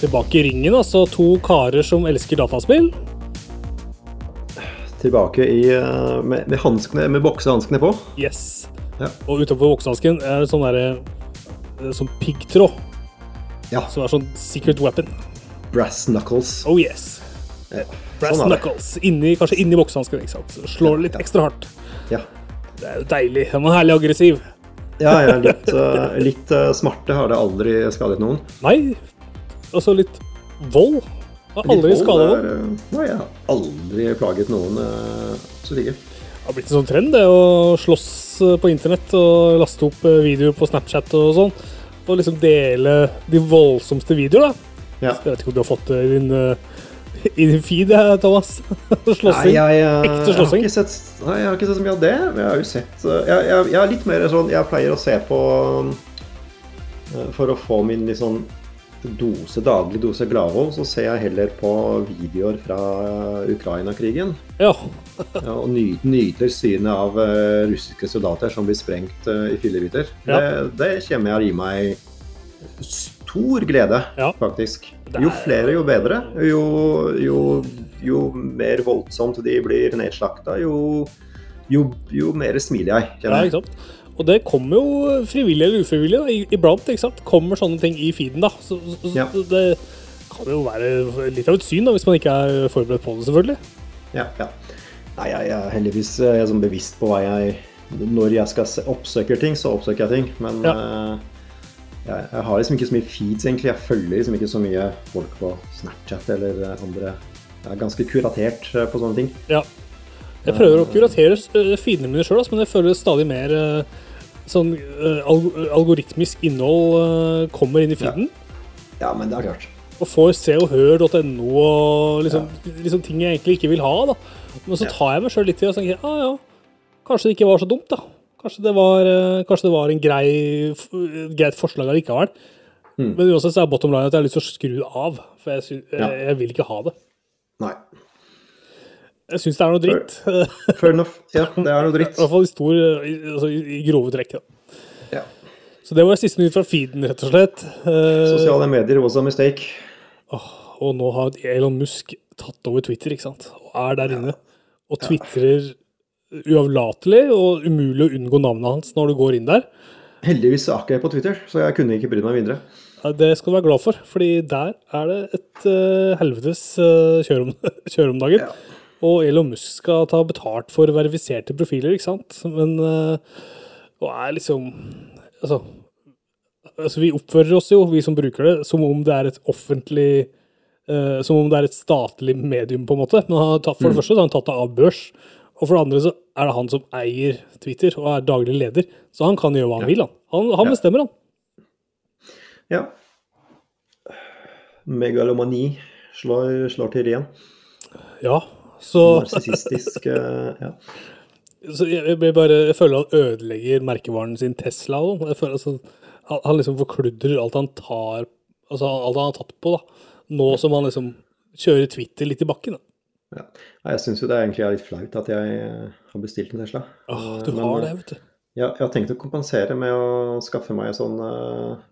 Tilbake i ringen, altså. To karer som elsker dataspill. Tilbake i, eh, med, med, hanskene, med boksehanskene på. Yes. Ja. Og utenfor boksehansken er det sånn derre eh, Sånn piggtråd. Ja. Som er sånn secret weapon. Brass knuckles. Oh yes. Ja. Brass sånn knuckles. Inni, kanskje inni sant? Slår litt ekstra hardt. Ja. Det er jo deilig. Den var herlig aggressiv. Ja, ja, litt, eh, litt smarte har det aldri skadet noen. Nei, altså litt vold. Har aldri skada noen. eh, Nei, jeg har aldri plaget noen. eh, Absolutt ikke. Det har blitt en sånn trend, det å slåss eh, på internett og laste opp eh, videoer på Snapchat og sånn. Og liksom dele de voldsomste videoer, da. Ja. Jeg vet ikke om du har fått det i din, eh, i din feed, eh, Thomas? Slåssing. jeg, eh, Ekte jeg har slåssing. sett, nei, jeg har ikke sett så mye av det. Men jeg har jo sett eh, Jeg, jeg, jeg er litt mer sånn Jeg pleier å se på eh, For å få min litt sånn dose, daglig dose gladvold, så ser jeg heller på videoer fra Ukraina-krigen. Ja. Ja, og ny, nyter synet av eh, russiske soldater som blir sprengt eh, i fillebiter. Ja. Det, det kommer jeg å gi meg stor glede, Ja. faktisk. Jo er- flere, jo bedre. Jo, jo, jo mer voldsomt de blir nedslakta, jo, jo, jo mer smiler jeg. ja, kjenner jeg. ikke sant. Og det kommer jo frivillig eller ufrivillig da, iblant. ikke sant? Kommer sånne ting i feeden, da. Så, så, Ja. det kan jo være litt av et syn, da, hvis man ikke er forberedt på det, selvfølgelig. Ja, ja. Nei, jeg, er heldigvis eh, jeg er sånn bevisst på hva jeg Når jeg skal oppsøke oppsøker ting, så oppsøker jeg ting. Men Ja. uh, jeg, jeg har liksom ikke så mye feeds, egentlig. Jeg følger liksom ikke så mye folk på Snapchat eller eh, andre Jeg er ganske kuratert på sånne ting. Ja. Jeg prøver å kuratere uh, feedene mine sjøl, men jeg føler stadig mer eh, sånn alg algoritmisk innhold eh, kommer inn i feeden. Ja, men det er klart. Og får se og hør.no og liksom, liksom ting jeg egentlig ikke vil ha. da. Men så tar jeg meg sjøl litt i og tenker ah, ja, kanskje det ikke var så dumt, da. Kanskje det var, kanskje det var en grei, greit forslag allikevel. Mm. Men uansett så er bottom line at jeg har lyst til å skru av. For jeg, sy Ja. jeg, jeg vil ikke ha det. Nei. Jeg syns det er noe dritt. Fair enough. Ja, det er noe dritt. I hvert fall i, stor, i, altså, i i grove trekk. Da. Ja. Så det var siste nytt fra feeden, rett og slett. Eh, Sosiale medier was a mistake. og nå har Elon Musk tatt over Twitter, ikke sant? Og er der inne. Og twitrer uavlatelig og umulig å unngå navnet hans når du går inn der. Heldigvis er ikke jeg på Twitter, så jeg kunne ikke brydd meg videre. Det skal du være glad for, fordi der er det et uh, helvetes uh, kjør, om, kjør om dagen. Ja. Og Elon Musk skal ta betalt for verifiserte profiler, ikke sant? Men eh, Og er liksom altså, altså, vi oppfører oss jo, vi som bruker det, som om det er et offentlig uh, Som om det er et statlig medium, på en måte. Men han har tatt, for det første så har han tatt det av børs. Og for det andre så er det han som eier Twitter og er daglig leder. Så han kan gjøre hva han vil, han. Han, han Ja. bestemmer, han. Ja. Megalomani slår, slår til igjen. Ja, så, Narsissistisk ja. så jeg, jeg, bare, jeg føler han ødelegger merkevaren sin Tesla. føler altså, han, liksom forkludrer alt han tar Altså alt han har tatt på, da. Nå som han liksom kjører Twitter litt i bakken. Da. Ja. Jeg syns jo det egentlig er litt flaut at jeg eh, har bestilt en Tesla. Åh, du Men, har det, vet du. Ja, jeg har tenkt å kompensere med å skaffe meg en sånn uh,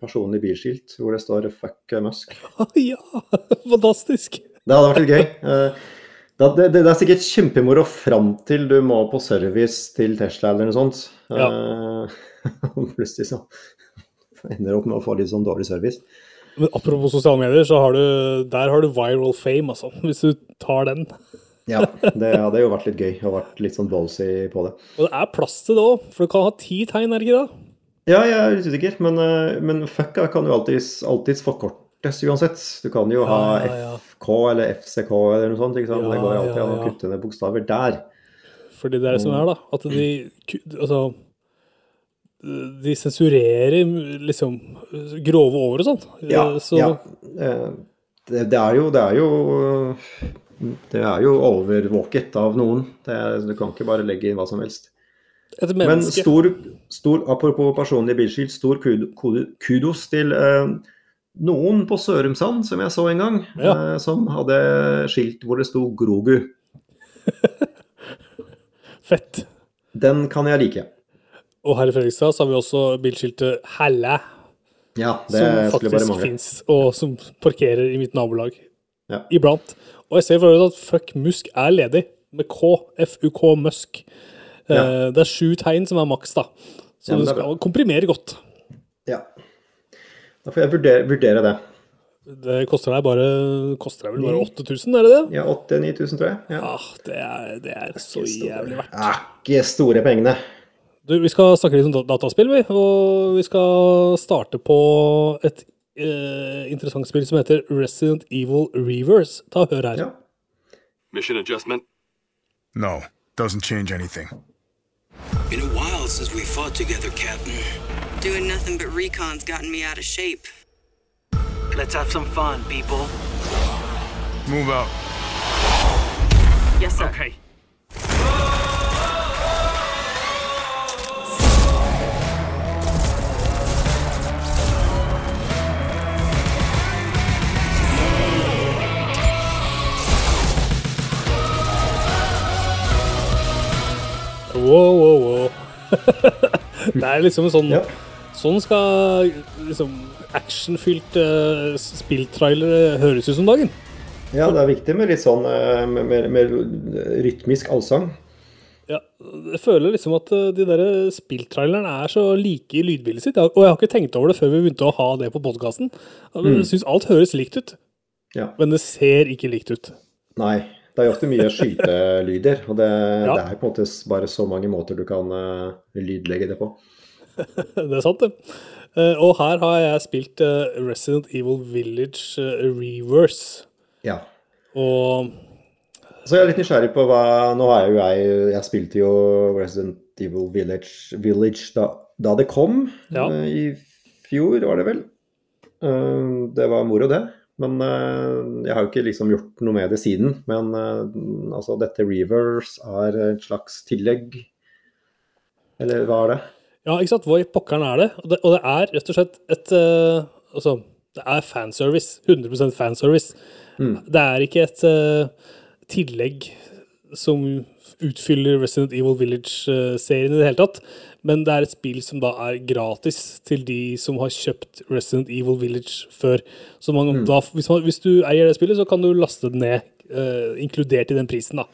personlig bilskilt hvor det står 'fuck Musk'. ja, fantastisk. Det hadde vært litt gøy. Eh, Det, det, det er sikkert kjempemoro fram til du må på service til Tesla eller noe sånt. Ja. Uh, plutselig så ender du opp med å få litt sånn dårlig service. Men apropos sosiale medier, så har du, der har du viral fame, altså. Hvis du tar den. Ja, det hadde jo vært litt gøy å vært litt sånn ballsy på det. Og det er plass til det òg, for du kan ha ti tegn, er det ikke det? Ja, jeg er litt usikker, men, eh, men fucka kan jo alltids, alltids forkortes uansett. Du kan jo ha Ja, ja. FK eller FCK eller noe sånt. ikke sant? Det går jo alltid an å kutte ned bokstaver der. Fordi det er det som er, da. At de Altså De sensurerer liksom grove over og sånt. Ja, Så ja. Eh, Det, det er jo Det er jo det er jo overvåket av noen. Det er, du kan ikke bare legge inn hva som helst. Men stor, stor apropos personlig bilskilt, stor kud- kud- kudos til eh, noen på Sørumsand som jeg så en gang, Ja. eh, som hadde skilt hvor det sto Grogu. Fett. Den kan jeg like. Og her i Fredrikstad så har vi også bilskiltet 'Hælæ'. Ja, det som faktisk fins, og som parkerer i mitt nabolag Ja. iblant. Og jeg ser for at fuck Musk er ledig, med K. FUK Musk. Eh, Ja. Det er sju tegn som er maks, da. Så du det skal komprimere godt. Ja. Da får jeg vurdere, vurdere det. Det koster deg bare koster deg vel bare 8000, er det det? Ja, 8000-9000, tror jeg. Ja. Ah, det er, det er så jævlig verdt. Er ikke store pengene. Du, vi skal snakke litt om dataspill, vi. Og vi skal starte på et eh, interessant spill som heter Resident Evil Reverse. Ta og hør her. Ja. Mission adjustment. No, doesn't change anything. Been a while since we fought together, Captain. Doing nothing but recon's gotten me out of shape. Let's have some fun, people. Move out. Yes, sir. Okay. Wow, wow, wow. det er liksom en sånn Ja. Sånn skal liksom actionfylte spilltrailere høres ut som dagen. ja, det er viktig med litt sånn eh, med, med, med rytmisk allsang. Ja, jeg føler liksom at eh, de der spilltrailerne er så like i lydbildet sitt. Og jeg har ikke tenkt over det før vi begynte å ha det på podkasten. Jeg syns alt høres likt ut, Ja. men det ser ikke likt ut. Nei. Det er jo ofte mye skytelyder, og det, Ja. det er på en måte bare så mange måter du kan eh, lydlegge det på. Det er sant, det. Eh, Og her har jeg spilt eh, Resident Evil Village eh, Reverse. Ja. Og Så jeg er litt nysgjerrig på hva Nå er jo jeg Jeg spilte jo Resident Evil Village, Village da, da det kom. Ja. I fjor, var det vel. Det var moro, det. Men jeg har jo ikke liksom gjort noe med det siden. Men altså, dette Reverse er et slags tillegg. Eller hva er det? Ja, ikke sant? Hva i pokkeren er det? Og det, og det er rett og slett et uh, Altså, det er fanservice. 100% fanservice. Det er ikke et uh, tillegg som utfyller Resident Evil Village-serien i det hele tatt. Men det er et spill som da er gratis til de som har kjøpt Resident Evil Village før. Så man, da, hvis, man, hvis du eier det spillet, så kan du laste det ned, uh, inkludert i den prisen. da.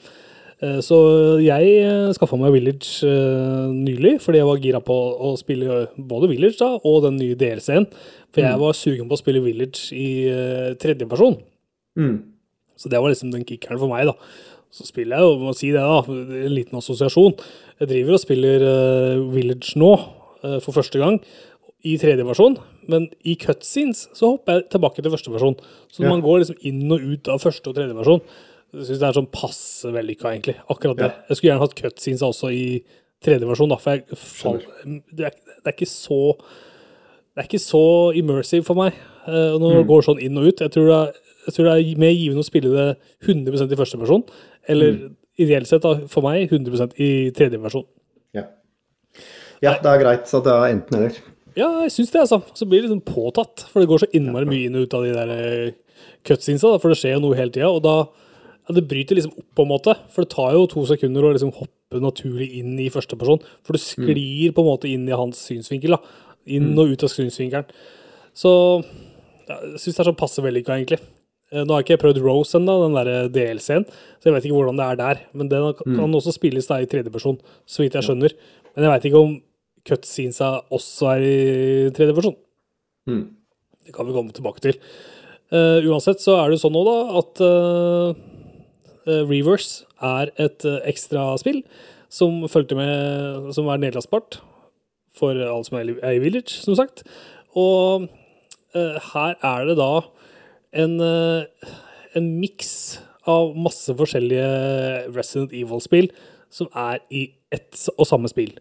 Eh, Så jeg skaffa meg Village eh, nylig, fordi jeg var gira på å spille både Village da, og den nye DLC-en. For jeg var sugen på å spille Village i tredjeperson. Mm. Så det var liksom den kickeren for meg, da. Så spiller jeg jo, må si det, da, en liten assosiasjon. Jeg driver og spiller eh, Village nå, eh, for første gang, i tredje versjon. Men i cutscenes så hopper jeg tilbake til første versjon. Så Ja. man går liksom inn og ut av første og tredje versjon. Jeg syns det er sånn passe vellykka, egentlig. Akkurat det. Ja. Jeg skulle gjerne hatt cutscenes også i tredje versjon, da, for jeg fall, det, er, det er ikke så det er ikke så immersive for meg uh, når Mm. det går sånn inn og ut. Jeg tror det er, jeg tror det er mer givende å spille det 100% i første versjon, eller Mm. ideelt sett da, for meg 100% i tredje versjon. Ja. ja, det er greit. Så det er enten eller. Ja, jeg syns det, altså. Så blir det liksom påtatt, for det går så innmari mye inn og ut av de der eh, cutscenesa, for det skjer jo noe hele tida, og da ja, det bryter liksom opp på en måte. For det tar jo to sekunder å liksom hoppe naturlig inn i første person, for du sklir på en måte inn i hans synsvinkel, da. Inn og ut av synsvinkelen. Så ja, jeg syns det er sånn passe vellykka, egentlig. Eh, Nå har jeg ikke prøvd Rose ennå, den der DLC-en, så jeg vet ikke hvordan det er der. Men den kan også spilles da i tredjeperson, så vidt jeg skjønner. Men jeg veit ikke om cutscenesa også er i tredjeperson. Mm. Det kan vi komme tilbake til. Uh, uansett så er det sånn nå, da, at eh, eh, Reverse er et uh, ekstraspill som fulgte med Som er nedlastbart for alle som er i- Village, som sagt. Og eh, her er det da en, eh, en miks av masse forskjellige Resident Evil-spill som er i ett og samme spill.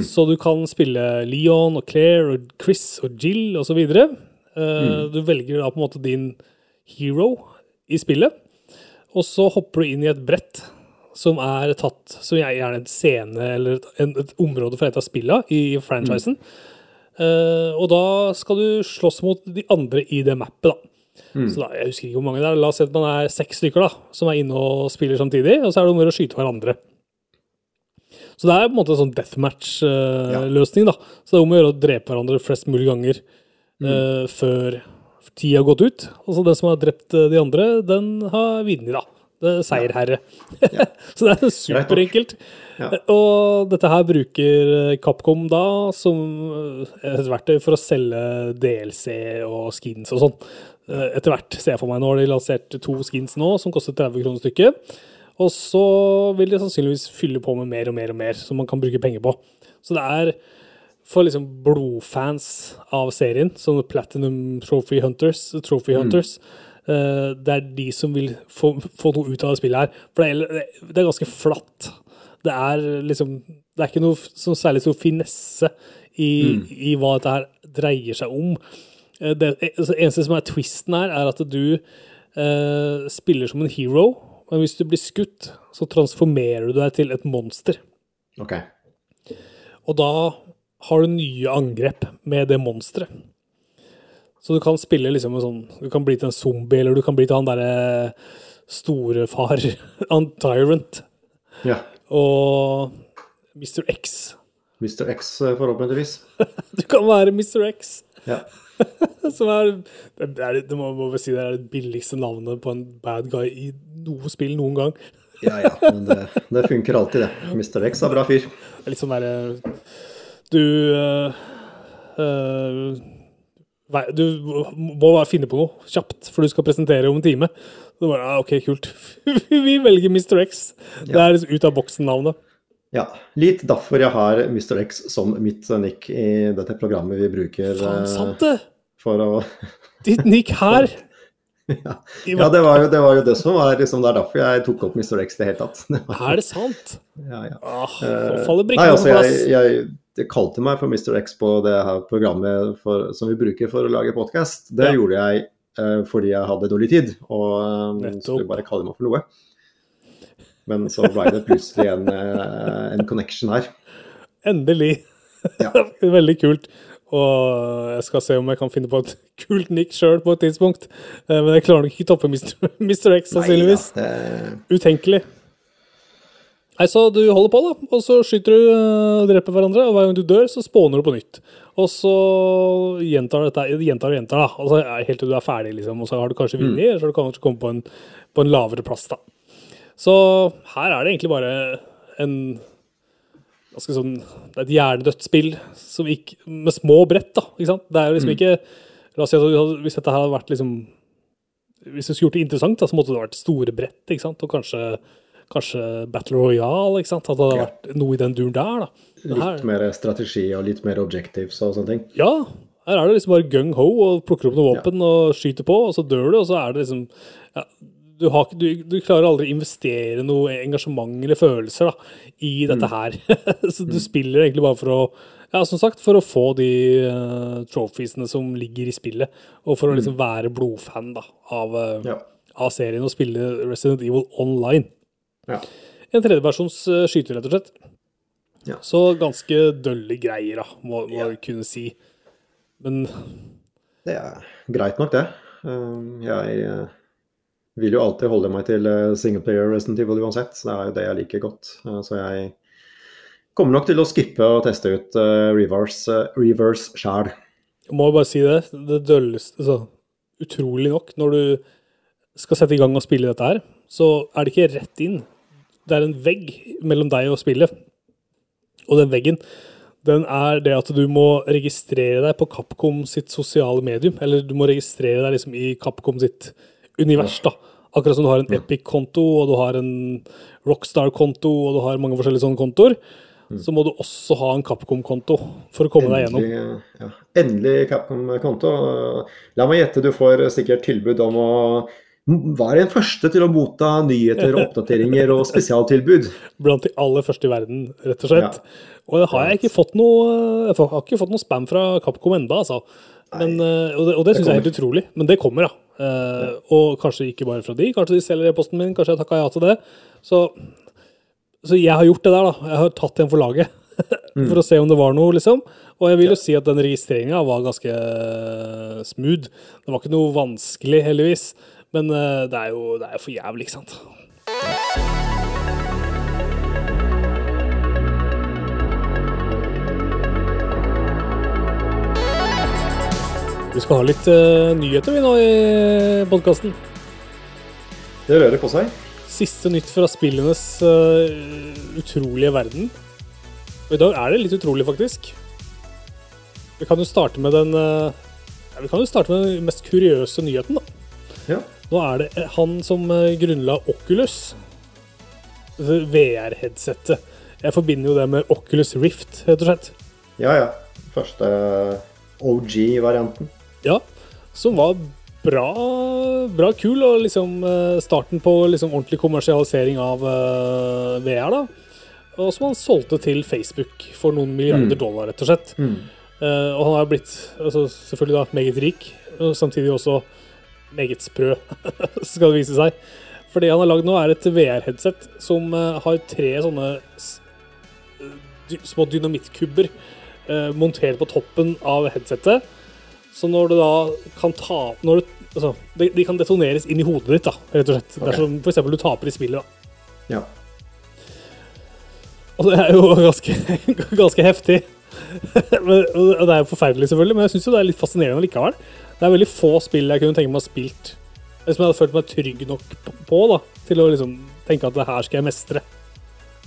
Så du kan spille Leon og Claire og Chris og Jill osv. Uh, Du velger da på en måte din hero i spillet, og så hopper du inn i et brett som er tatt Som er gjerne en scene eller et, en, et område fra et av spillene i franchisen. Eh, og da skal du slåss mot de andre i det mappet, da. Så da, Jeg husker ikke hvor mange det er. La oss si at man er seks stykker da, som er inne og spiller samtidig, og så er det om å skyte hverandre. Så det er på en måte en sånn deathmatch-løsning. da. Så det er om å gjøre å drepe hverandre flest mulig ganger eh, før tida har gått ut. Altså den som har drept eh, de andre, den har vunnet, da. Det er seierherre. så det er superenkelt. Ja. Og dette her bruker eh, Capcom da som eh, et verktøy for å selge DLC og skins og sånn. Eh, Etter hvert, ser jeg for meg. Nå har de lansert to skins nå som koster 30 kroner stykket. Og så vil de sannsynligvis fylle på med mer og mer og mer som man kan bruke penger på. Så det er for liksom blodfans av serien, som Platinum Trophy Hunters, Trophy Hunters, eh, det er de som vil få, få noe ut av det spillet her. For det er, det er ganske flatt. Det er liksom Det er ikke noe sånn særlig stor finesse i, i hva dette her dreier seg om. Eh, Det altså, eneste som er twisten her, er at du uh, spiller som en hero, men hvis du blir skutt, så transformerer du deg til et monster. Okay. Og da har du nye angrep med det monsteret. Så du kan spille liksom en sånn Du kan bli til en zombie, eller du kan bli til han derre storefar, han Tyrant, Ja. og Mr. X. Mr. X, eh, forhåpentligvis. Du kan være Mr. X. Ja. Som er, det, er, det må må si det er det billigste navnet på en bad guy i noe spill noen gang. Ja, ja. Men det, det funker alltid, det. Mr. X er bra fyr. Det er litt sånn derre Du uh, Du må bare finne på noe kjapt, for du skal presentere om en time. Så bare, ah, OK, kult. Vi velger Mr. X. Det er ut av boksen-navnet. Ja. Litt derfor jeg har Mr. X som mitt nick i dette programmet vi bruker Faen, eh, sant det! for å Ditt nick her. Ja, ja det, var jo, det var jo det som var liksom, Det er derfor jeg tok opp Mr. X i det hele tatt. Det var- Er det sant? Ja, ja. Ah, faller brikkene altså, på plass. jeg, jeg, jeg kalte meg for Mr. X på det her programmet for, som vi bruker for å lage podkast. Det Ja. gjorde jeg uh, fordi jeg hadde dårlig tid og um, skulle bare kalle meg for noe. Men så ble det plutselig en, uh, en connection her. Endelig. Ja. Veldig kult. Og jeg skal se om jeg kan finne på et kult nick sjøl på et tidspunkt. Men jeg klarer nok ikke toppe Mr. X, sannsynligvis. Utenkelig. Nei, så du holder på, da, og så skyter du og dreper hverandre, og hver gang du dør, så spåner du på nytt. Og så gjentar dette, gjentar og gjentar, da. Og så er helt til du er ferdig, liksom. Og så har du kanskje vunnet, eller så har du kanskje kommet på en, på en lavere plass, da. Så her er det egentlig bare en ganske sånn Det er et hjernedødt spill som gikk, med små brett, da. Ikke sant? Det er jo liksom ikke La oss si at hvis dette her hadde vært liksom Hvis du skulle gjort det interessant, da, så måtte det vært store brett, ikke sant? Og kanskje, kanskje Battle Royale, ikke sant? At det hadde Ja. vært noe i den duren der, da. Litt her- mer strategi og litt mer objectives og sånne ting. ja, her er det liksom bare gung-ho og plukker opp noen våpen og skyter på, og så dør du, og så er det liksom ja, du, har, du, du klarer aldri å investere noe engasjement eller følelser da, i dette her. så du spiller egentlig bare for å ja, som sagt, for å få de uh, trophiesene som ligger i spillet, og for å liksom være blodfan da, av, uh, Ja. av serien og spille Resident Evil online. Ja. En tredjepersons uh, skyter, rett og slett. Ja. Så ganske dølle greier, da, må, må Ja. vi kunne si. Men Det er greit nok, det. Um, Jeg eh, vil jo alltid holde meg til eh, singleplayer Resident Evil uansett. Det er jo det jeg liker godt. Eh, Så jeg kommer nok til å skippe og teste ut eh, reverse, reverse sjæl. Må jo bare si det. Det dølleste altså, Utrolig nok, når du skal sette i gang og spille dette her, så er det ikke rett inn. Det er en vegg mellom deg og spillet. Og den veggen, den er det at du må registrere deg på Capcom sitt sosiale medium. Eller du må registrere deg liksom i Capcom sitt univers, da. Akkurat som du har en Epic-konto, og du har en Rockstar-konto, og du har mange forskjellige sånne kontoer. Så må du også ha en Capcom-konto for å komme deg gjennom. Endelig, ja. Endelig Capcom-konto. La meg gjette, du får sikkert tilbud om å være den første til å motta nyheter, oppdateringer og spesialtilbud. blant de aller første i verden, rett og slett. Og det har jeg ikke fått noe Jeg har ikke fått noe spam fra Capcom enda, altså. Men, eh, og det, og det syns jeg er helt utrolig. Men det kommer, da. Eh, Og kanskje ikke bare fra de. Kanskje de selger e-posten min. Kanskje jeg takka ja til det. Så, så jeg har gjort det der, da. Jeg har tatt en for laget. For å se om det var noe, liksom. Og jeg vil jo si at den registreringa var ganske eh, smooth. Det var ikke noe vanskelig, heldigvis. Men eh, det er jo det er for jævlig, ikke sant. Vi skal ha litt uh, nyheter vi nå i podkasten. Det rører på seg. Siste nytt fra spillenes uh, utrolige verden. Og i dag er det litt utrolig, faktisk. Vi kan jo starte med den uh, Vi kan jo starte med den mest kuriøse nyheten, da. Ja. Nå er det eh, han som eh, grunnla Oculus. VR-headsettet. Jeg forbinder jo det med Oculus Rift, rett og slett. Ja, ja. Første OG-varianten. Ja, som var bra, bra kul, og liksom eh, starten på liksom ordentlig kommersialisering av eh, VR, da. Og som han solgte til Facebook for noen milliarder dollar, rett og slett. Eh, og han har blitt altså, selvfølgelig da meget rik, og samtidig også meget sprø, skal det vise seg. For det han har lagd nå, er et VR-headset som eh, har tre sånne små dynamittkubber eh, montert på toppen av headsetet. Så når du da kan ta når du, altså, de, de kan detoneres inn i hodet ditt, da, rett og slett. Okay. Dersom f.eks. du taper i spillet. da. Ja. Og det er jo ganske, ganske heftig. Men- og det er jo forferdelig, selvfølgelig, men jeg syns det er litt fascinerende likevel. Det er veldig få spill jeg kunne tenke meg å ha spilt som jeg hadde følt meg trygg nok på da, til å liksom tenke at det her skal jeg mestre.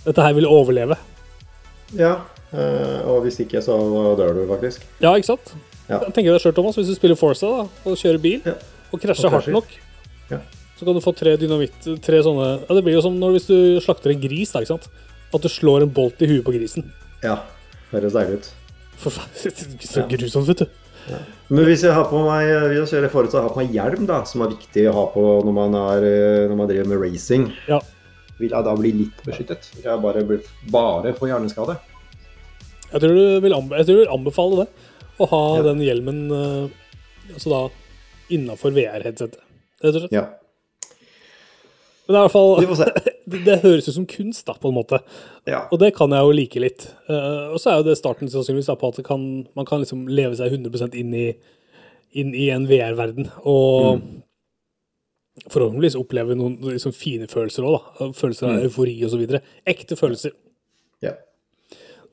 Dette her vil overleve. ja. eh, og hvis ikke, så dør du faktisk. Ja, ikke sant? Ja. Jeg tenker deg selv, Thomas, Hvis du spiller Forza da, og kjører bil, Ja. og krasjer hardt nok, Ja. så kan du få tre dynamitt Tre sånne Ja, Det blir jo som når hvis du slakter en gris, da, ikke sant? At du slår en bolt i huet på grisen. Ja. Høres deilig ut. Forferdelig. Så grusomt, vet du. Men hvis jeg har på meg hvis jeg har på meg hjelm, da, som er viktig å ha på når man, er, eh, når man driver med racing, Ja. vil jeg da bli litt beskyttet? Vil jeg bare, bli, bare få hjerneskade? Jeg tror du vil, anbefale det. Å ha Ja. den hjelmen eh, altså da innafor VR-headsetet. Rett og slett. Ja. Men det er i hvert fall det, det høres ut som kunst, da, på en måte. Ja. Og det kan jeg jo like litt. Uh, og så er jo det starten sannsynligvis da, på at kan, man kan liksom leve seg 100% inn i, inn i en VR-verden. Og forhåpentligvis oppleve noen liksom, fine følelser òg, da. Følelser av eufori osv. Ekte følelser. Ja.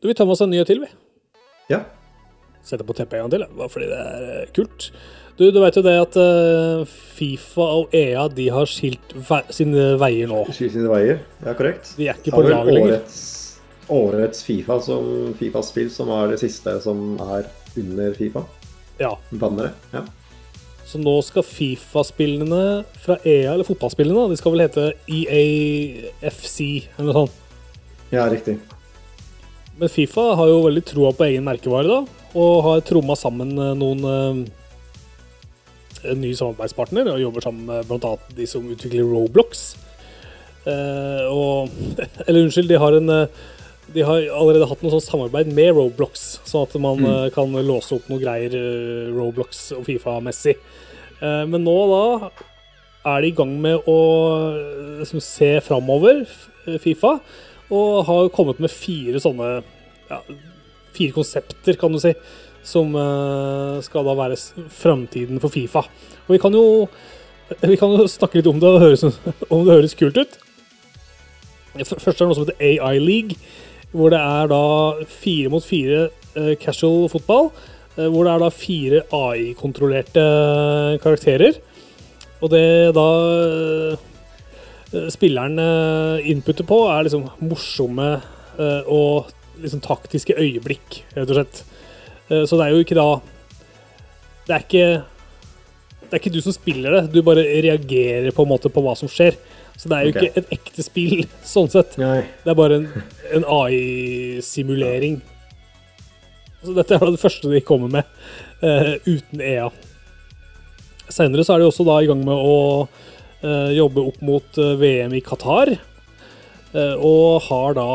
Du, vi tar med oss en nyhet til, vi. ja. Setter på teppet en gang til, bare fordi det er eh, kult. Du, du vet jo det at eh, Fifa og EA de har skilt ve sine veier nå. Skilt sine veier. Ja, korrekt. De er ikke på lag lenger. Årets, årets Fifa som Fifa-spill som er det siste som er under Fifa. Ja. Bannere. Ja. Så nå skal Fifa-spillene fra EA, eller fotballspillene, de skal vel hete EAFC eller noe sånt. ja, riktig. Men Fifa har jo veldig troa på egen merkevare, da, og har tromma sammen eh, noen nye en ny samarbeidspartner, og jobber sammen med bl.a. de som utvikler Roblox. Eh, og Eller unnskyld, de har en eh, de har allerede hatt noe sånt samarbeid med Roblox, sånn at man mm. kan låse opp noe greier eh, Roblox og Fifa-messig. Eh, men nå da er de i gang med å eh, liksom, se framover, Fifa, og har kommet med fire sånne ja, Fire konsepter, kan du si, som eh, skal da være framtiden for Fifa. Og vi kan jo vi kan jo snakke litt om det høres, om det høres kult ut. Først er det noe som heter AI League, hvor det er da fire mot fire eh, casual fotball. eh, hvor det er da fire AI-kontrollerte karakterer. Og det da spilleren inputter på, er liksom morsomme og liksom taktiske øyeblikk, rett og slett. Eh, så det er jo ikke da Det er ikke det er ikke du som spiller det, du bare reagerer på en måte på hva som skjer. Så det er jo okay. ikke et ekte spill, sånn sett. Nei. Det er bare en, en AI-simulering. Så dette er da det første de kommer med, uh, uten EA. Senere så er de også da i gang med å uh, jobbe opp mot VM i Qatar, Uh, og har da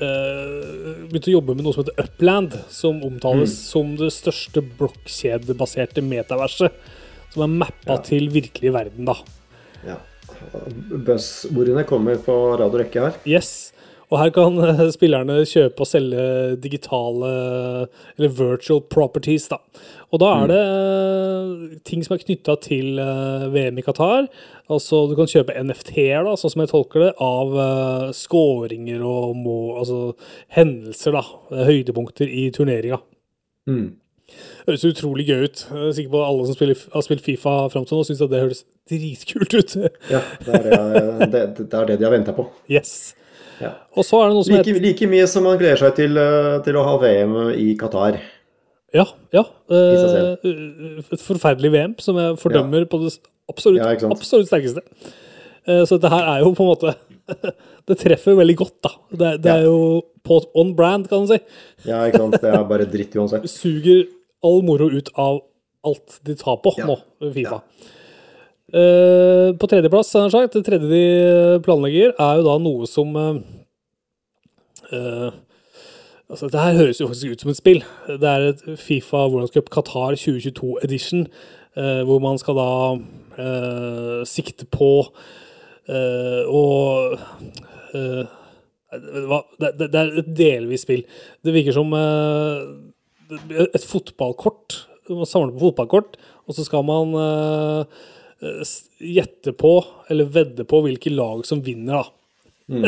eh, begynte å jobbe med noe som heter Upland, som omtales som det største blokkjedebaserte metaverset, som er mappa Ja. til virkelig verden, da. Ja. Buzzordene kommer på rad og rekke her. Yes. Og her kan eh, spillerne kjøpe og selge digitale eller virtual properties, da. Og da er det eh, ting som er knytta til eh, VM i Qatar. Altså du kan kjøpe NFT-er, da, sånn som jeg tolker det, av skåringer og må, altså, hendelser, da. Høydepunkter i turneringa. Mm. Høres utrolig gøy ut. Jeg er sikker på at alle som spiller, har spilt Fifa fram til nå, syns det høres dritkult ut. Ja, det er det, det, det, er det de har venta på. Yes. Ja. Og så er det noe som Like, heter like mye som man gleder seg til, eh, til å ha VM i Qatar. Ja, ja. eh, Et forferdelig VM som jeg fordømmer på det absolutt, Ja, absolutt sterkeste. Eh, Så dette her er jo på en måte Det treffer veldig godt, da. Det, det er jo på on brand, kan du si. Ja, ikke sant. Det er bare dritt uansett. Suger all moro ut av alt de tar på Ja. nå, Fifa. Eh, på tredjeplass, sagt, det tredje de planlegger, er jo da noe som eh, eh, Altså, dette her høres jo faktisk ut som et spill. Det er et Fifa World Cup Qatar 2022 edition, eh, hvor man skal da eh, sikte på eh, å eh, det, det, det er et delvis spill. Det virker som eh, et fotballkort. Man samler på fotballkort, og så skal man eh, eh, gjette på, eller vedde på, hvilke lag som vinner, da. Mm.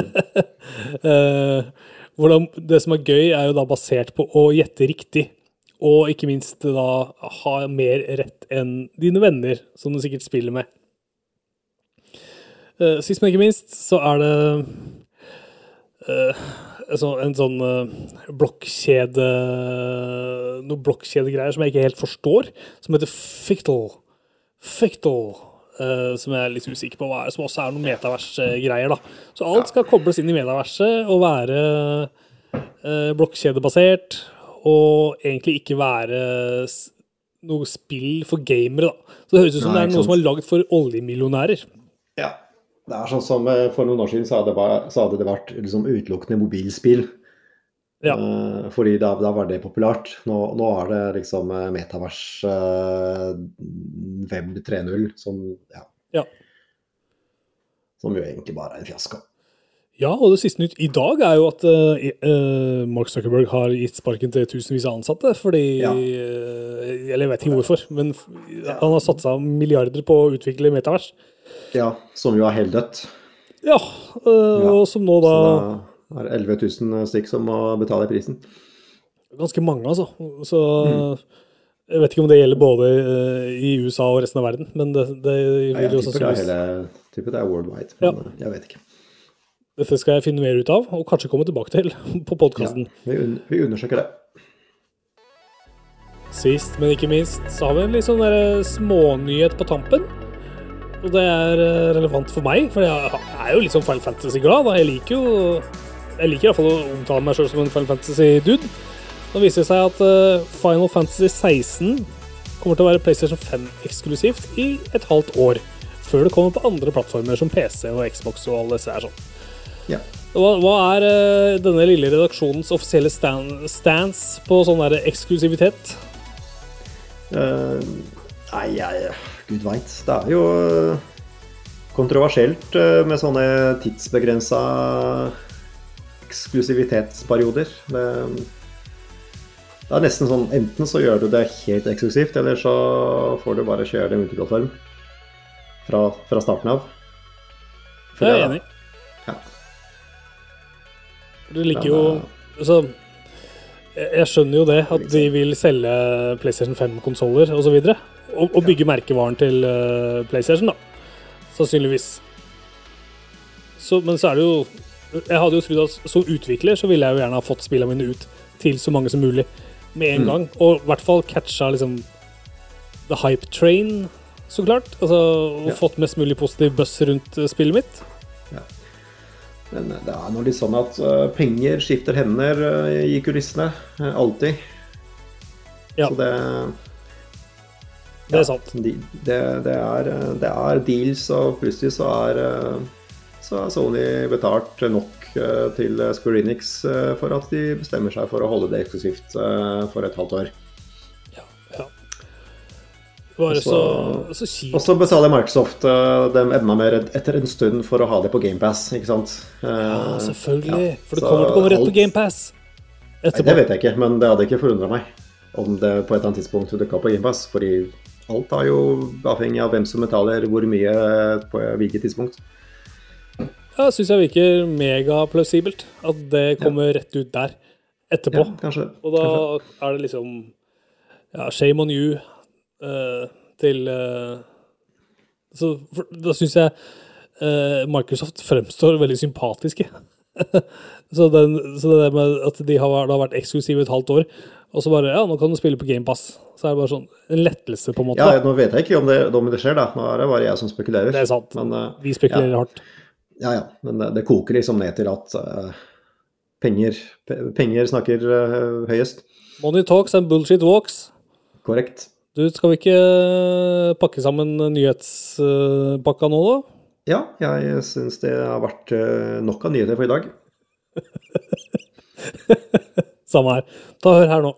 hvordan, det som er gøy, er jo da basert på å gjette riktig. Og ikke minst da ha mer rett enn dine venner, som du sikkert spiller med. Eh, Sist, men ikke minst, så er det eh, altså en sånn eh, blokkjede Noe blokkjedegreier som jeg ikke helt forstår, som heter Fictal. Fictal. Uh, som jeg er litt usikker på hva er, som også er noen metavers-greier. Så alt skal kobles inn i metaverset og være uh, blokkjedebasert, og egentlig ikke være noe spill for gamere, da. Så det høres ut som Nei, det er noe noe som er sant. lagd for oljemillionærer. Ja. Det er sånn som eh, For noen år siden så hadde det vært liksom utelukkende mobilspill. Ja. Uh, fordi da, da var det populært. Nå, nå er det liksom eh, metavers uh, Web 3.0 som ja, Ja. Som jo egentlig bare er en fiasko. Ja, og det siste nytt i dag er jo at eh, Mark Zuckerberg har gitt sparken til tusenvis av ansatte. Fordi Ja. uh, Eller jeg vet ikke hvorfor, men f- han har satsa milliarder på å utvikle metavers. Ja, som jo er heldødt. Ja, eh, og som nå da Så er 11 000 stykk som må betale prisen. Ganske mange, altså. Så Mm. jeg vet ikke om det gjelder både eh, i USA og resten av verden, men det, det Ja, vil jo jeg er, sannsynligvis hele, tipper det er worldwide, men ja. jeg vet ikke. Dette skal jeg finne mer ut av, og kanskje komme tilbake til på Ja, vi, un vi undersøker det. Sist, men ikke minst, så har vi en litt sånn der smånyhet på tampen. Og det er eh, relevant for meg, for jeg er jo litt sånn Final Fantasy-glad. Jeg liker jo Jeg liker iallfall å omtale meg sjøl som en Final Fantasy-dude. Nå viser det seg at eh, Final Fantasy 16 kommer til å være PlayStation 5-eksklusivt i et halvt år. Før det kommer på andre plattformer som PC og Xbox og alle disse her sånn. Ja. Hva, hva er eh, denne lille redaksjonens offisielle stand, stance på sånn der eksklusivitet? Uh, nei, jeg Gud veit. Det er jo kontroversielt med sånne tidsbegrensa eksklusivitetsperioder. Det, det er nesten sånn enten så gjør du det helt eksklusivt, eller så får du bare kjøre det multiplattform fra, fra starten av. For Jeg er enig. Ja. Det ligger jo eh, Altså, jeg skjønner jo det, at de vil selge PlayStation 5-konsoller osv. Og, og, og bygge merkevaren til eh, PlayStation, da. Sannsynligvis. Så, men så er det jo Jeg hadde jo trodd at som utvikler så ville jeg jo gjerne ha fått spillene mine ut til så mange som mulig med en Mm. gang. Og i hvert fall catcha liksom the hype train, så klart. Altså, og Ja. fått mest mulig positiv buzz rundt eh, spillet mitt. Men det er nå litt sånn at eh, penger skifter hender eh, i kulissene. eh, alltid. Ja. Så det Det er sant. De, det, det, er, eh, det er deals, og plutselig så er, eh, så har Sony betalt nok eh, til Square Enix eh, for at de bestemmer seg for å holde det eksklusivt eh, for et halvt år. Bare så, så kjipt. Og så betaler Microsoft dem enda mer etter en stund for å ha det på GamePass, ikke sant? Ja, selvfølgelig. ja. For det kommer til å komme rett på GamePass Nei, det vet jeg ikke, men det hadde ikke forundra meg om det på et eller annet tidspunkt dukka på GamePass. Fordi alt er jo avhengig av hvem som betaler hvor mye på hvilket tidspunkt. Ja, syns jeg virker megaplausibelt at det kommer rett ut der etterpå. Ja, kanskje. Og da kanskje. er det liksom Ja, shame on you uh, til uh, Så for, da syns jeg uh, Microsoft fremstår veldig sympatiske. så, den, så det med at de har, har vært eksklusive et halvt år, og så bare Ja, nå kan du spille på GamePass. Så er det bare sånn en lettelse, på en måte. Ja, nå vet jeg ikke om det, om det skjer, da. Nå er det bare jeg som spekulerer. Det er sant. Men, Vi spekulerer ja. hardt. Ja, ja. Men det, det koker liksom ned til at uh, penger, penger snakker uh, høyest. Money talks and bullshit walks. Korrekt. Du, skal vi ikke eh, pakke sammen nyhetspakka nå, da? Ja, jeg syns det har vært nok av nyheter for i dag. Samme her. Ta hør her nå.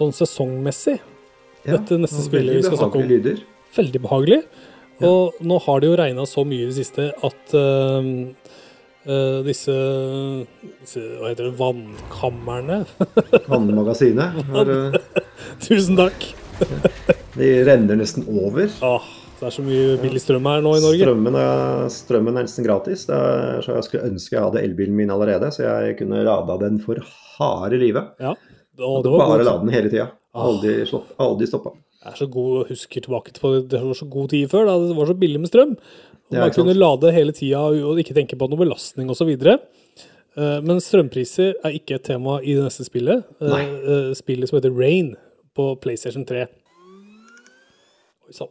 Sånn sesongmessig. Ja, Dette neste spillet vi skal snakke om. lyder. Veldig behagelig. Og nå har det jo regna så mye i det siste at uh, uh, disse, disse Hva heter det? Vannkammerne? Vannmagasinet. har, uh... Tusen takk! De renner nesten over. Ah, det er så mye billig strøm her nå i Norge. Strømmen er, strømmen er nesten gratis. Det er, så jeg skulle ønske jeg hadde elbilen min allerede, så jeg kunne lada den for harde livet. Ja. Og det var bare la den hele tida. Ah. Aldri, stopp- aldri stoppa. Jeg er så god husker tilbake til det var så god tid før, da det var så billig med strøm. Ja, man kunne lade hele tida og ikke tenke på noe belastning osv. Men strømpriser er ikke et tema i det neste spillet. Eh, Nei. eh, Spillet som heter Rain på PlayStation 3. Oi sann.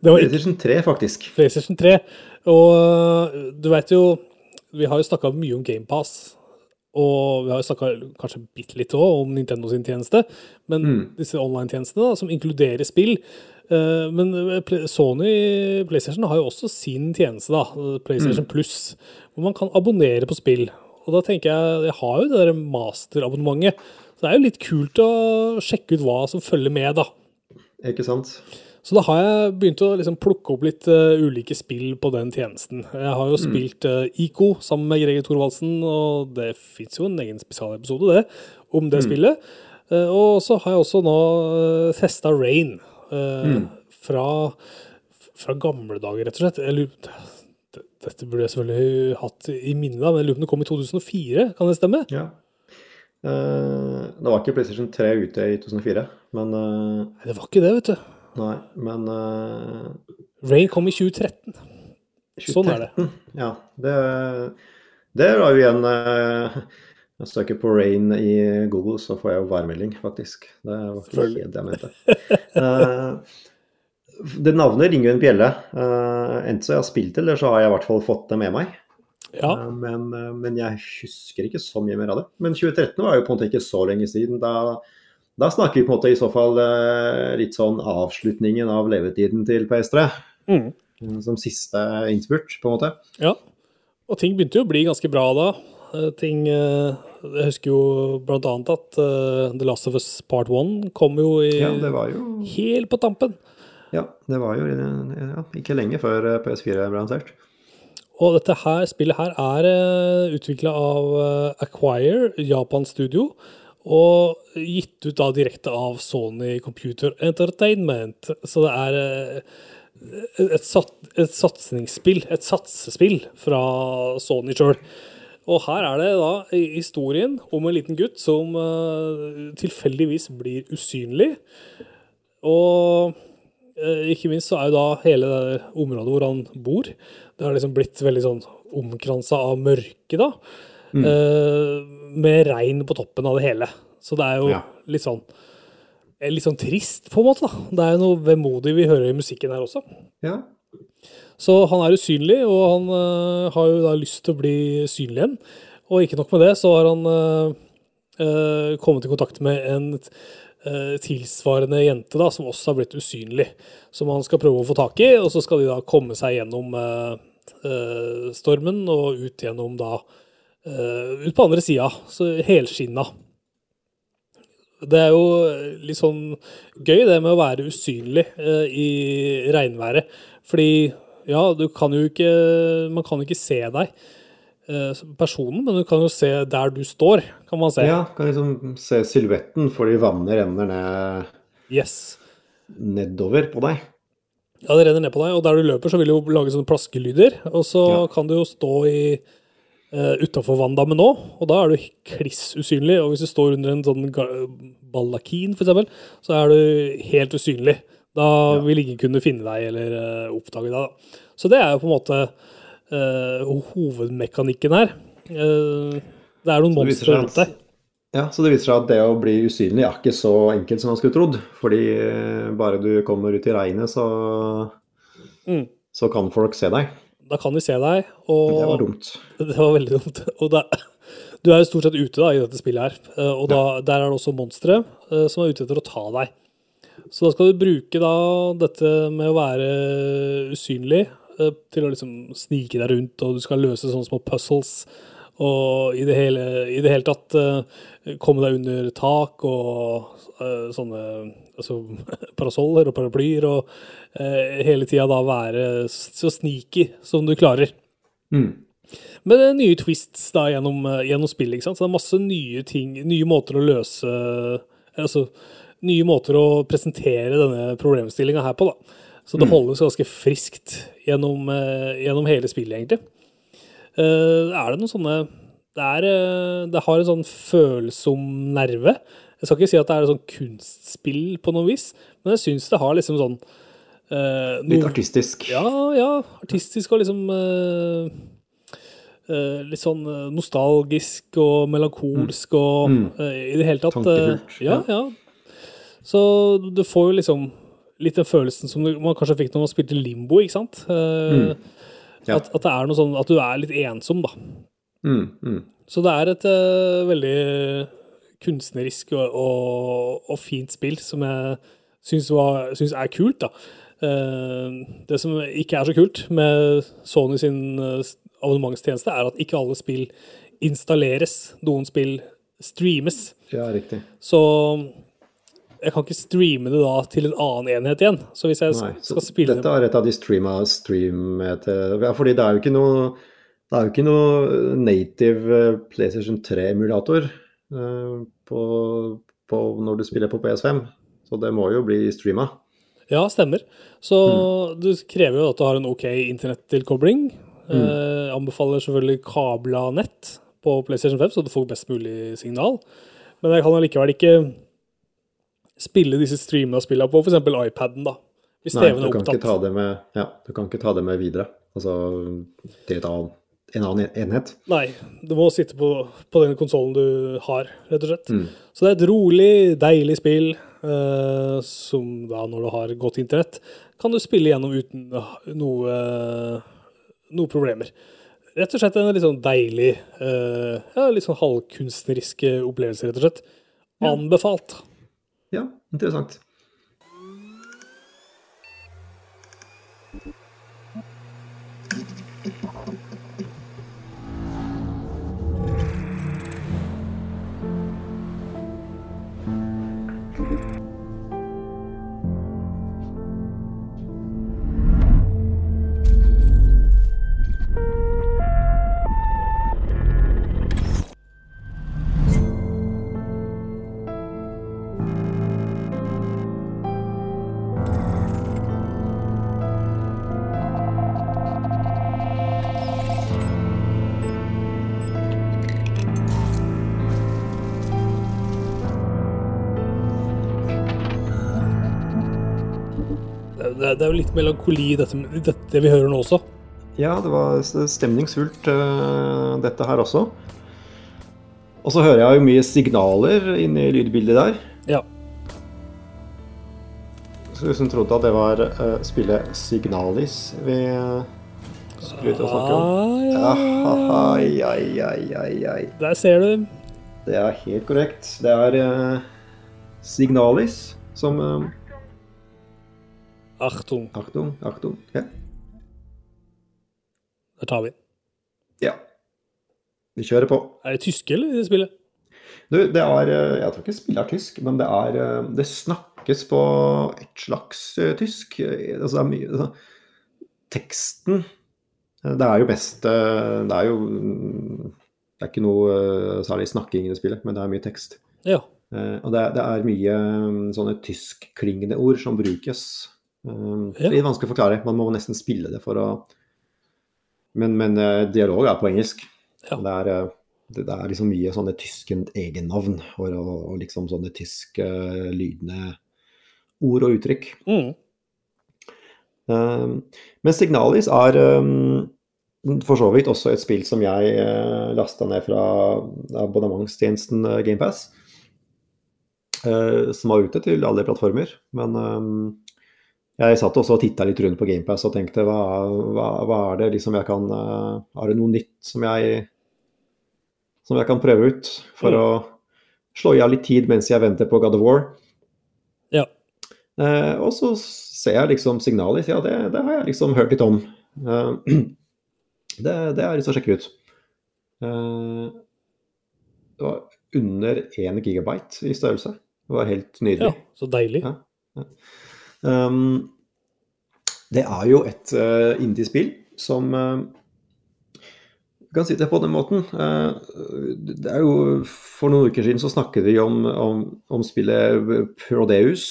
PlayStation 3, faktisk. PlayStation 3. Og du veit jo Vi har jo snakka mye om GamePass. Og vi har snakka kanskje bitte litt òg om Nintendo sin tjeneste. Men Mm. disse online-tjenestene som inkluderer spill. øh, men Pl- Sony PlayStation har jo også sin tjeneste, da, PlayStation Mm. Plus, hvor man kan abonnere på spill. Og da tenker jeg Jeg har jo det der masterabonnementet. Så det er jo litt kult å sjekke ut hva som følger med, da. Ikke sant? Så da har jeg begynt å liksom plukke opp litt uh, ulike spill på den tjenesten. Jeg har jo spilt uh, ICO sammen med Greger Thorvaldsen, og det fins jo en egen spesialepisode det, om det spillet. Uh, og så har jeg også nå uh, testa Rain. mm. fra, fra gamle dager, rett og slett. Lurer, dette burde jeg selvfølgelig hatt i minne, men jeg lurer på om det kom i 2004? Kan det stemme? Ja. Det var ikke PlayStation 3 ute i 2004, men Nei, det var ikke det, vet du. Nei, men uh, Rain kom i 2013. Sånn er det. Ja, det, det var jo igjen uh, Jeg søker på Rain i Google, så får jeg jo værmelding, faktisk. Det var ikke helt det jeg mente. Uh, det navnet ringer jo en bjelle. Uh, enten så jeg har spilt det, eller så har jeg i hvert fall fått det med meg. Ja. Uh, men, uh, men jeg husker ikke så mye mer av det. Men 2013 var jo på en måte ikke så lenge siden. Da, da snakker vi på en måte i så fall eh, litt sånn avslutningen av levetiden til PS3. Mm. Mm, Som siste innspurt, på en måte. Ja, og ting begynte jo å bli ganske bra da. Eh, Ting eh, Jeg husker jo annet at The Last of Us Part 1 kom jo i, Ja, det var jo helt på tampen. Ja, det var jo ja, ikke lenge før eh, PS4 ble lansert. Og dette her, spillet her er utvikla av Acquire, Japan Studio, og gitt ut da direkte av Sony Computer Entertainment. Så det er eh, et, sat, et satsingsspill, et satsespill fra Sony sjøl. Og her er det da historien om en liten gutt som eh, tilfeldigvis blir usynlig. Og eh, ikke minst så er jo da hele det området hvor han bor, det har liksom blitt veldig sånn omkransa av mørke, da. Eh, med regn på toppen av det hele. Så det er jo Ja. litt sånn er litt sånn trist, på en måte. da. Det er jo noe vemodig vi hører i musikken her også. Ja. Så han er usynlig, og han uh, har jo da lyst til å bli synlig igjen. Og ikke nok med det, så har han uh, uh, kommet i kontakt med en tilsvarende jente da, som også har blitt usynlig. Som han skal prøve å få tak i, og så skal de da komme seg gjennom stormen og ut gjennom da øh, Ut på andre sida, så helskinna. Det er jo litt sånn gøy det med å være usynlig uh, i regnværet. Fordi ja, du kan jo ikke Man kan jo ikke se deg, eh, personen, men du kan jo se der du står, kan man se. ja, kan liksom se silhuetten fordi vannet renner ned, Yes. nedover på deg. Ja, det renner ned på deg, og der du løper, så vil det jo lage sånne plaskelyder. Og så Ja. kan du jo stå i uh, utafor vanndammen nå, og da er du kliss usynlig. Og hvis du står under en sånn ballakin, eksempel, så er du helt usynlig. Da vil ingen kunne finne deg eller uh, oppdage deg. Da. Så det er jo på en måte uh, hovedmekanikken her. Uh, det er noen monstre rundt deg. Ja, så det viser seg at det å bli usynlig er ikke så enkelt som man skulle trodd. Fordi eh, bare du kommer ut i regnet, så, Mm. så kan folk se deg. Da kan de se deg, og Det var dumt. Det var veldig dumt. Og da, du er jo stort sett ute da, i dette spillet her, eh, og da, der er det også monstre eh, som er ute etter å ta deg. Så da skal du bruke da dette med å være usynlig eh, til å liksom snike deg rundt, og du skal løse sånne små puzzles. Og i det hele, i det hele tatt uh, komme deg under tak og uh, sånne altså, parasoller og paraplyer, og uh, hele tida da være så sneaky som du klarer. Mm. Men det er nye twists da gjennom, gjennom spillet. ikke sant? Så det er masse nye ting, nye måter å løse Altså nye måter å presentere denne problemstillinga her på, da. Så det holdes ganske friskt gjennom, gjennom hele spillet, egentlig. Eh, er det noen sånne det, er, eh, det har en sånn følsom nerve. Jeg skal ikke si at det er et sånn kunstspill på noe vis, men jeg syns det har liksom sånn eh, Litt artistisk. ja, ja. Artistisk og liksom uh, uh, Litt sånn nostalgisk og melankolsk og eh, i det hele tatt Tankefullt, ja, ja. Så du får jo liksom litt den følelsen som man kanskje fikk når man spilte Limbo, ikke sant? Eh, Ja. at, at det er noe sånn at du er litt ensom, da. Mm, mm. Så det er et uh, veldig kunstnerisk og, og, og fint spill som jeg syns, var, syns er kult, da. Uh, det som ikke er så kult med Sony sin eh, abonnementstjeneste, er at ikke alle spill installeres. Noen spill streames. Ja, riktig. Så jeg kan ikke streame det da til en annen enhet igjen. Så hvis jeg Nei, skal spille dette er et av de streama stream til Ja, fordi det er jo ikke noe det er jo ikke noe native eh, PlayStation 3-emulator eh, på, på når du spiller på PS5, så det må jo bli streama. Ja, stemmer. Så du krever jo at du har en OK internettilkobling. Eh, anbefaler selvfølgelig kabla nett på PlayStation 5, så du får best mulig signal. Men jeg kan allikevel ikke spille disse streama spillene på f.eks. iPaden, da. Hvis Nei, TV-en du er kan, ikke opptatt. ta det med, ja, du kan ikke ta det med videre. Altså til et annet, en annen enhet. Nei, du må sitte på, på den konsollen du har, rett og slett. Mm. Så det er et rolig, deilig spill eh, som da, når du har godt internett, kan du spille gjennom uten eh, noe, noe problemer. Rett og slett en litt sånn deilig, eh, ja, litt sånn halvkunstnerisk opplevelse, rett og slett. Anbefalt. Ja, interessant. Det, er jo litt melankoli i dette, dette vi hører nå også. Ja, det var stemningsfullt, eh, dette her også. Og så hører jeg jo mye signaler inni lydbildet der. Ja. Så hvis hun trodde at det var uh, spillet Signalis vi uh, skulle ut og snakke om Ah, ja. Ai, ai, ai. Der ser du. Det er helt korrekt. Det er uh, Signalis som uh, Achtung, Achtung, Achtung. Ja. der tar vi. ja. Vi kjører på. Er det tyske, eller, det spillet? Du, det er eh, Jeg tror ikke spillet er tysk, men det er eh, Det snakkes på et slags eh, tysk. Altså, det er mye altså, Teksten Det er jo best Det er jo mm, Det er ikke noe særlig snakking i det spillet, men det er mye tekst. Ja. Og det det er mye mm, sånne tyskklingende ord som brukes. Eh, Ja. Litt vanskelig å forklare. Man må nesten spille det for å Men, men eh, dialog er på engelsk. Ja. Det er eh, det, det er liksom mye sånne tyske egennavn og, og, og liksom sånne tyske uh, lydende ord og uttrykk. Mm. Um, men Signalis er um, for så vidt også et spill som jeg uh, lasta ned fra abonnementstjenesten uh, GamePass. Uh, som var ute til alle plattformer. Men um, jeg satt også og titta litt rundt på GamePass og tenkte hva, hva, hva er det liksom jeg kan uh, Er det noe nytt som jeg som jeg kan prøve ut for Mm. å slå i av litt tid mens jeg venter på God of War? Ja. Eh, og så ser jeg liksom signalet. ja det, det har jeg liksom hørt litt om. Eh, det, det har jeg lyst til å sjekke ut. Eh, det var under 1 gigabyte i størrelse. Det var helt nydelig. ja. Så deilig. Ja. Um, det er jo et uh, indie-spill som uh, kan si det på den måten. Uh, det er jo For noen uker siden så snakket vi om, om, om spillet Prodeus.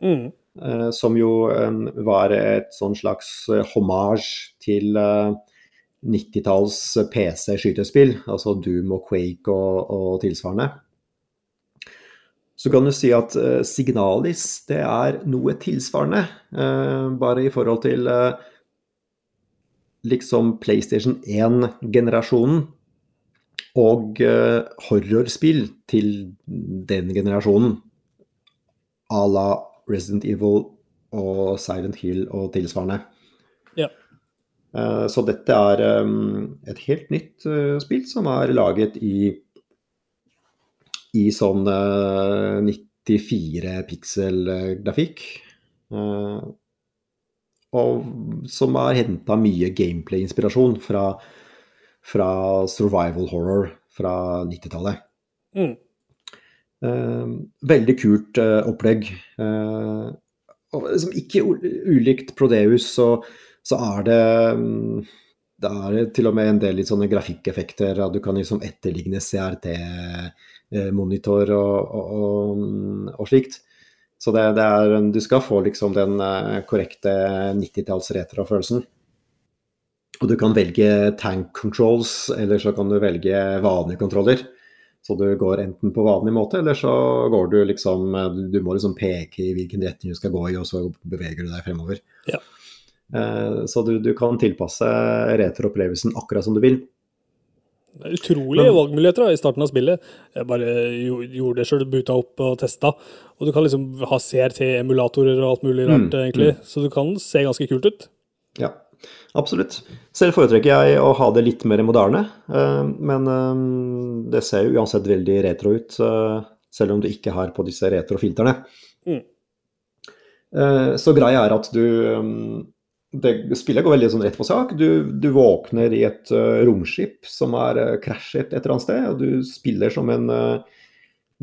Mm. Uh, som jo um, var et sånn slags uh, hommage til uh, 90-talls PC-skytespill, altså Doom og Quake og, og tilsvarende. Så kan du si at eh, Signalis det er noe tilsvarende, eh, bare i forhold til eh, liksom PlayStation 1-generasjonen og horrorspill til den generasjonen. À la Resident Evil og Silent Hill og tilsvarende. Ja. Så dette er et helt nytt spill som er laget i i sånn eh, 94 pixel-grafikk. Eh, og som har henta mye gameplay-inspirasjon fra, fra survival horror fra 90-tallet. Mm. Eh, veldig kult eh, opplegg. Eh, og liksom ikke ulikt Prodeus, så, så er det mm, Det er til og med en del litt sånne grafikkeffekter. at Du kan liksom etterligne CRT-monitor og, og, og, og slikt. Så det, det er, du skal få liksom den eh, korrekte 90-talls retrofølelsen. Og du kan velge tank controls, eller så kan du velge vanlige kontroller. Så du går enten på vanlig måte, eller så går du liksom Du, du må liksom peke i hvilken retning du skal gå i, og så beveger du deg fremover. Ja. Eh, Så du, du kan tilpasse retroopplevelsen akkurat som du vil. Det er utrolige valgmuligheter da, i starten av spillet. Jeg bare gjo- gjorde det sjøl, buta opp og testa. Og du kan liksom ha CRT-emulatorer og alt mulig rart, Mm, egentlig. Så du kan se ganske kult ut. Ja, absolutt. Selv foretrekker jeg å ha det litt mer moderne, eh, men eh, det ser jo uansett veldig retro ut, eh, selv om du ikke har på disse retrofilterne. Mm. Så greia er at du det, Spillet går veldig sånn rett på sak. Du, du våkner i et uh, romskip som er uh, krasjet et eller annet sted, og du spiller som en uh,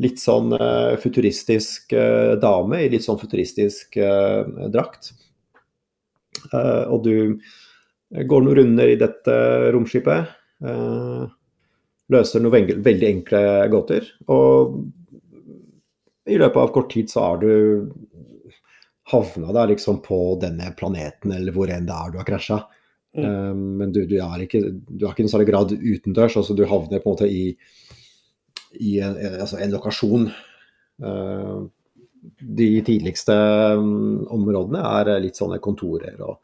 litt sånn futuristisk dame i litt sånn futuristisk drakt. Og du går noen runder i dette romskipet. løser noen veldig enkle gåter. Og i løpet av kort tid så er du havna der liksom på denne planeten, eller hvor enn det er du har krasja. Mm. Um, men du, du, er ikke, du er ikke i noen særlig grad utendørs. altså Du havner på en måte i, i en, altså en lokasjon. Uh, de tidligste um, områdene er litt sånne kontorer og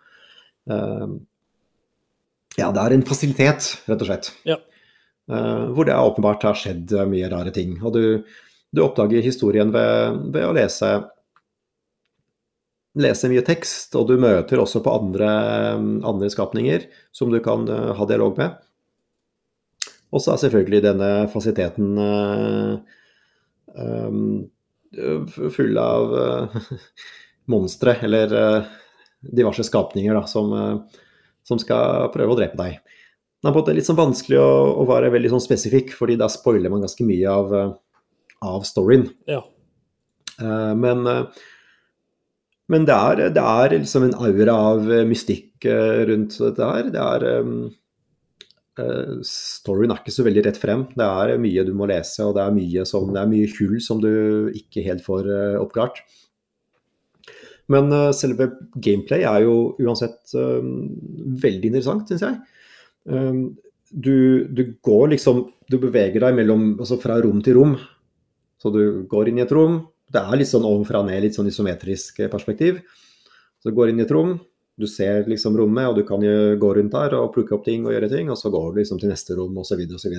uh, Ja, det er en fasilitet, rett og slett. Ja. Uh, hvor det åpenbart har skjedd mye rare ting. Og du, du oppdager historien ved, ved å lese lese mye tekst, og du møter også på andre, andre skapninger som du kan eh, ha dialog med. Og så er selvfølgelig denne fasiliteten eh, um, full av monstre, eller diverse skapninger, da, som, som, skal prøve å drepe deg. Det er på en måte litt sånn vanskelig å, å være veldig sånn spesifikk, fordi da spoiler man ganske mye av, av storyen. Ja. men men det er, det er, liksom en aura av mystikk rundt dette her. Det er um, Storyen er ikke så veldig rett frem. Det er mye du må lese, og det er mye, som, det er mye hull som du ikke helt får oppklart. Men uh, selve gameplay er jo uansett veldig interessant, syns jeg. Um, du, du, går liksom Du beveger deg mellom, altså fra rom til rom. Så du går inn i et rom. Det er litt sånn ovenfra og ned, litt sånn isometrisk perspektiv. Så du går inn i et rom, du ser liksom rommet, og du kan jo gå rundt der og plukke opp ting og gjøre ting, og så går du liksom til neste rom osv. osv.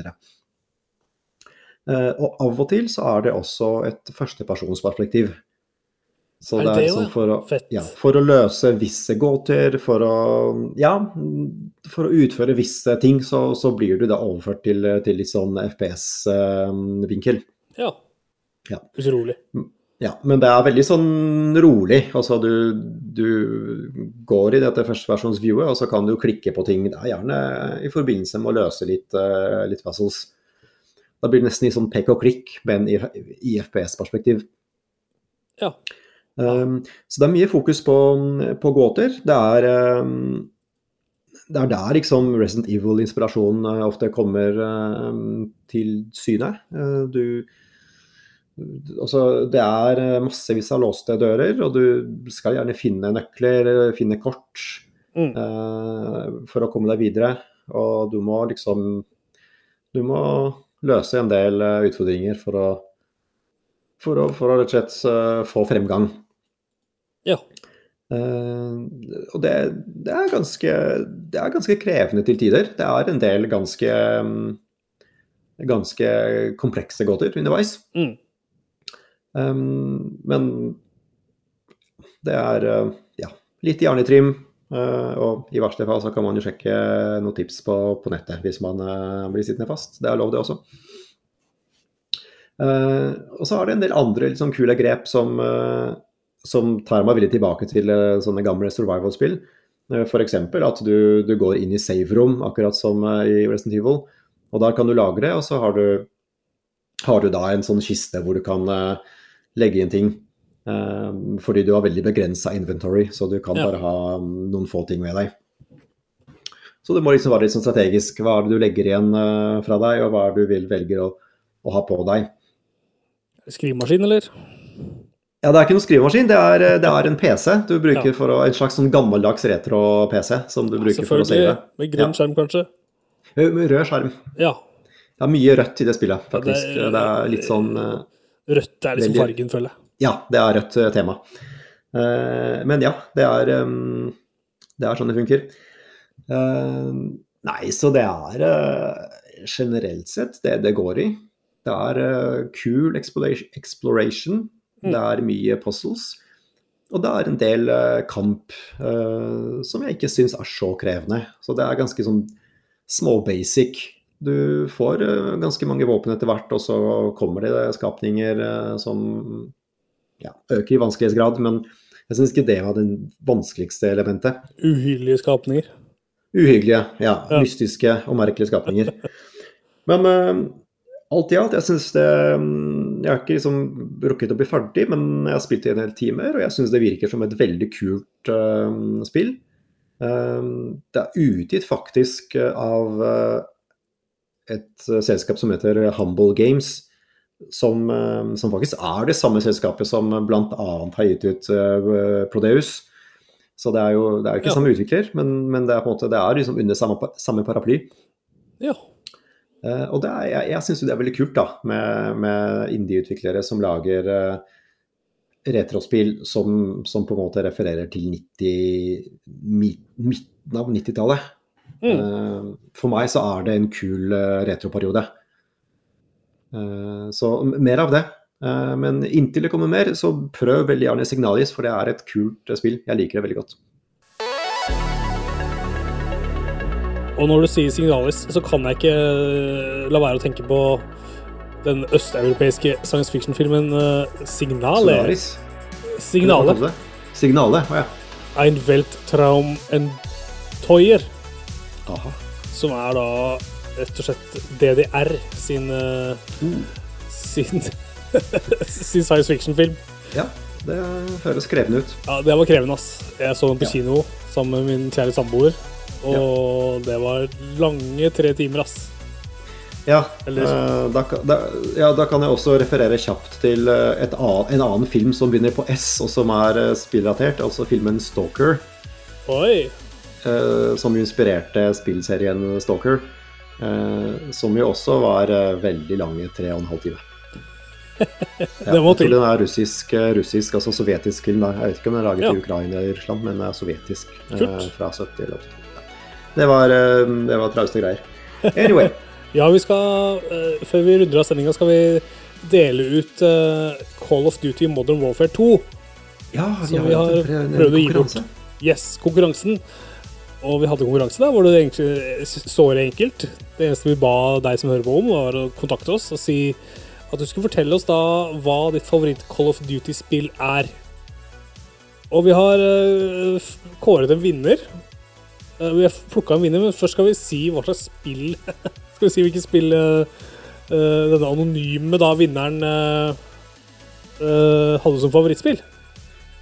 Uh, og av og til så er det også et førstepersonsperspektiv. Så Er det det er sånn liksom for å, Fett. ja, for å løse visse gåter, for å Ja, for å utføre visse ting, så, så blir du da overført til, til litt sånn FPS-vinkel. ja. Ja. Utrolig. Ja, men det er veldig sånn rolig. Altså du, du går i dette førsteversjonsviewet, og så kan du klikke på ting. Det er gjerne i forbindelse med å løse litt, uh, litt puzzles. Da blir det nesten i sånn pek og klikk, men i, i FPS-perspektiv. Ja. Um, så det er mye fokus på, på gåter. Det er, um, det er der liksom Resident Evil-inspirasjonen uh, ofte kommer um, til syne. Uh, du Altså, det er uh, massevis av låste dører, og du skal gjerne finne nøkler, finne kort Mm. eh, for å komme deg videre. Og du må liksom Du må løse en del uh, utfordringer for å for å, for å rett og slett uh, få fremgang. Ja. Uh, og det, det, er ganske, det er ganske krevende til tider. Det er en del ganske, um, ganske komplekse gåter underveis. Mm. Um, men det er uh, ja, litt trim, Uh, og i verste fall så kan man jo sjekke noen tips på, på nettet hvis man uh, blir sittende fast. Det er lov, det også. Uh, og så er det en del andre liksom, kule grep som, uh, som tar meg veldig tilbake til uh, sånne gamle survival-spill. Uh, F.eks. at du, du, går inn i save-rom, akkurat som i Resident Evil. Og der kan du lagre, og så har du, har du da en sånn kiste hvor du kan legge inn ting. fordi du har veldig begrensa inventory, så du kan Ja. bare ha um, noen få ting med deg. Så det må liksom være litt sånn strategisk. Hva er det du legger igjen fra deg, og hva er det du vil velger å, å ha på deg. Skrivemaskin, eller? Ja, det er ikke noen skrivemaskin, det er, det er en PC du bruker Ja. for å, en slags sånn gammeldags retro-PC som du bruker for å se det. Med grønn skjerm, kanskje? Med rød skjerm. Ja. Det er mye rødt i det spillet, Ja, det faktisk. er- Det er litt sånn eh, Rødt er liksom Veldig- fargen, føler jeg. Ja, det er rødt eh, tema. Eh, Men ja, det er, um, det er sånn det funker. Eh, Nei, så det er eh, generelt sett det det går i. Det er eh, cool exploration. Mm. Det er mye puzzles. Og det er en del eh, kamp eh, som jeg ikke syns er så krevende. Så det er ganske sånn små-basic. Du får eh, ganske mange våpen etter hvert, og så kommer det skapninger eh, som ja, øker i vanskelighetsgrad. Men jeg syns ikke det var det vanskeligste elementet. Uhyrlige skapninger. Uhyggelige, ja. Ja. Mystiske og merkelige skapninger. Men eh, alt i alt, jeg syns det mm, Jeg har ikke liksom rukket å bli ferdig, men jeg har spilt i en del timer, og jeg syns det virker som et veldig kult uh, spill. Uh, det er utgitt faktisk av eh, et eh, selskap som heter Humble Games. Som, eh, som faktisk er det samme selskapet som bl.a. har gitt ut eh, Prodeus. Så det er jo det er jo ikke Ja. samme utvikler, men, men det er på en måte det er liksom under samme, samme paraply. Ja. Uh, og det er, jeg, jeg syns det er veldig kult da, med, med indie-utviklere som lager uh, retrospill som, som på en måte refererer til 90, mi- midten av 90-tallet. Mm. Eh, for meg så er det en kul eh, retroperiode. Eh, så mer av det. Men inntil det kommer mer, så prøv veldig gjerne Signalis, for det er et kult spill. Jeg liker det veldig godt. Og når du sier Signalis, så kan jeg ikke la være å tenke på den østeuropeiske science fiction-filmen Signale. Solaris. Signale. Signale, å ja. Ein Weltraum en Teuer. Aha. Som er da rett og slett DDR sin eh, sin, sin science fiction-film. Ja, det høres krevende ut. Ja, det var krevende, ass. Jeg så den på kino sammen med min kjære samboer. Og det var lange tre timer, ass. Ja, Eller- eh, da, da, ja, da kan jeg også referere kjapt til eh, et annet, en annen film som begynner på S, og som er spillratert, spillrelatert, altså filmen Stalker. Oi. Eh, som inspirerte spillserien Stalker. eh, som jo også var eh, veldig i tre og en halv time. Ja, Det må til. den er russisk, russisk, altså sovjetisk film. Jeg vet ikke om den er laget Ja. i Ukraina eller Russland, men den er sovjetisk. Kult. fra 70 eller 80. Det var, det var trauste greier. Anyway. Ja, vi skal Før vi runder av sendinga, skal vi dele ut Call of Duty Modern Warfare 2. Ja, Som vi har prøvd å gi bort. Yes, konkurransen. Og vi hadde konkurranse der, hvor det egentlig såre enkelt. Det eneste vi ba deg som hører på om, var å kontakte oss og si at du skulle fortelle oss da hva ditt favoritt Call of Duty-spill er. Og vi har uh, kåret en vinner. Uh, vi har plukka en vinner, men først skal vi si hva slags spill Skal vi si hvilket spill eh, eh, denne anonyme da vinneren eh, eh, hadde som favorittspill.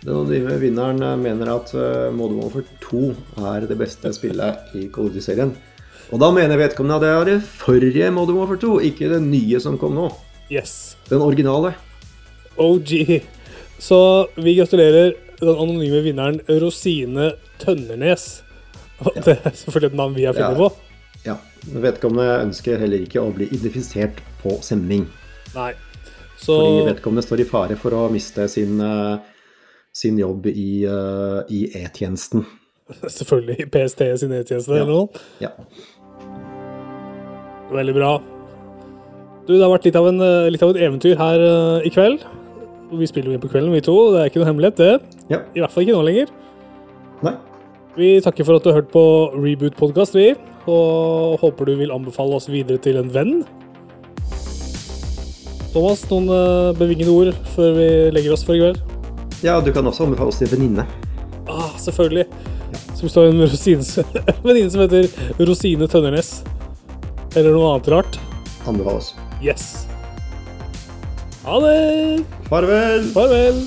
Den anonyme vinneren mener at Modern Warfare 2 er det beste spillet i Duty-serien. Og da mener vedkommende at det er det forrige Modern Warfare 2, ikke det nye som kom nå. Yes. Den originale. OG. Så vi gratulerer den anonyme vinneren Rosine Tønnernes. Og Det er selvfølgelig et navn vi har funnet Ja. på. Ja. Vedkommende ønsker heller ikke å bli identifisert på sending. Nei. Så Fordi vedkommende står i fare for å miste sin, eh, sin jobb i, eh, i E-tjenesten. selvfølgelig PST sin e-tjeneste Ja. eller noe. Ja. Veldig bra. Du, det har vært litt av, en, eh, litt av et eventyr her uh, i kveld. Vi spiller jo inn på kvelden, vi to. Det er ikke noe hemmelighet, det. ja. I hvert fall ikke nå lenger. Nei. Vi takker for at du har hørt på Reboot-podkast, vi. Og håper du vil anbefale oss videre til en venn. Thomas, noen eh, bevingede ord før vi legger oss for i kveld? Ja, du kan også anbefale oss til en venninne. Ah, selvfølgelig. Som står en venninne som heter Rosine Tønnernes, eller noe annet rart, Anbefale oss. yes. Ha det! Farvel! Farvel!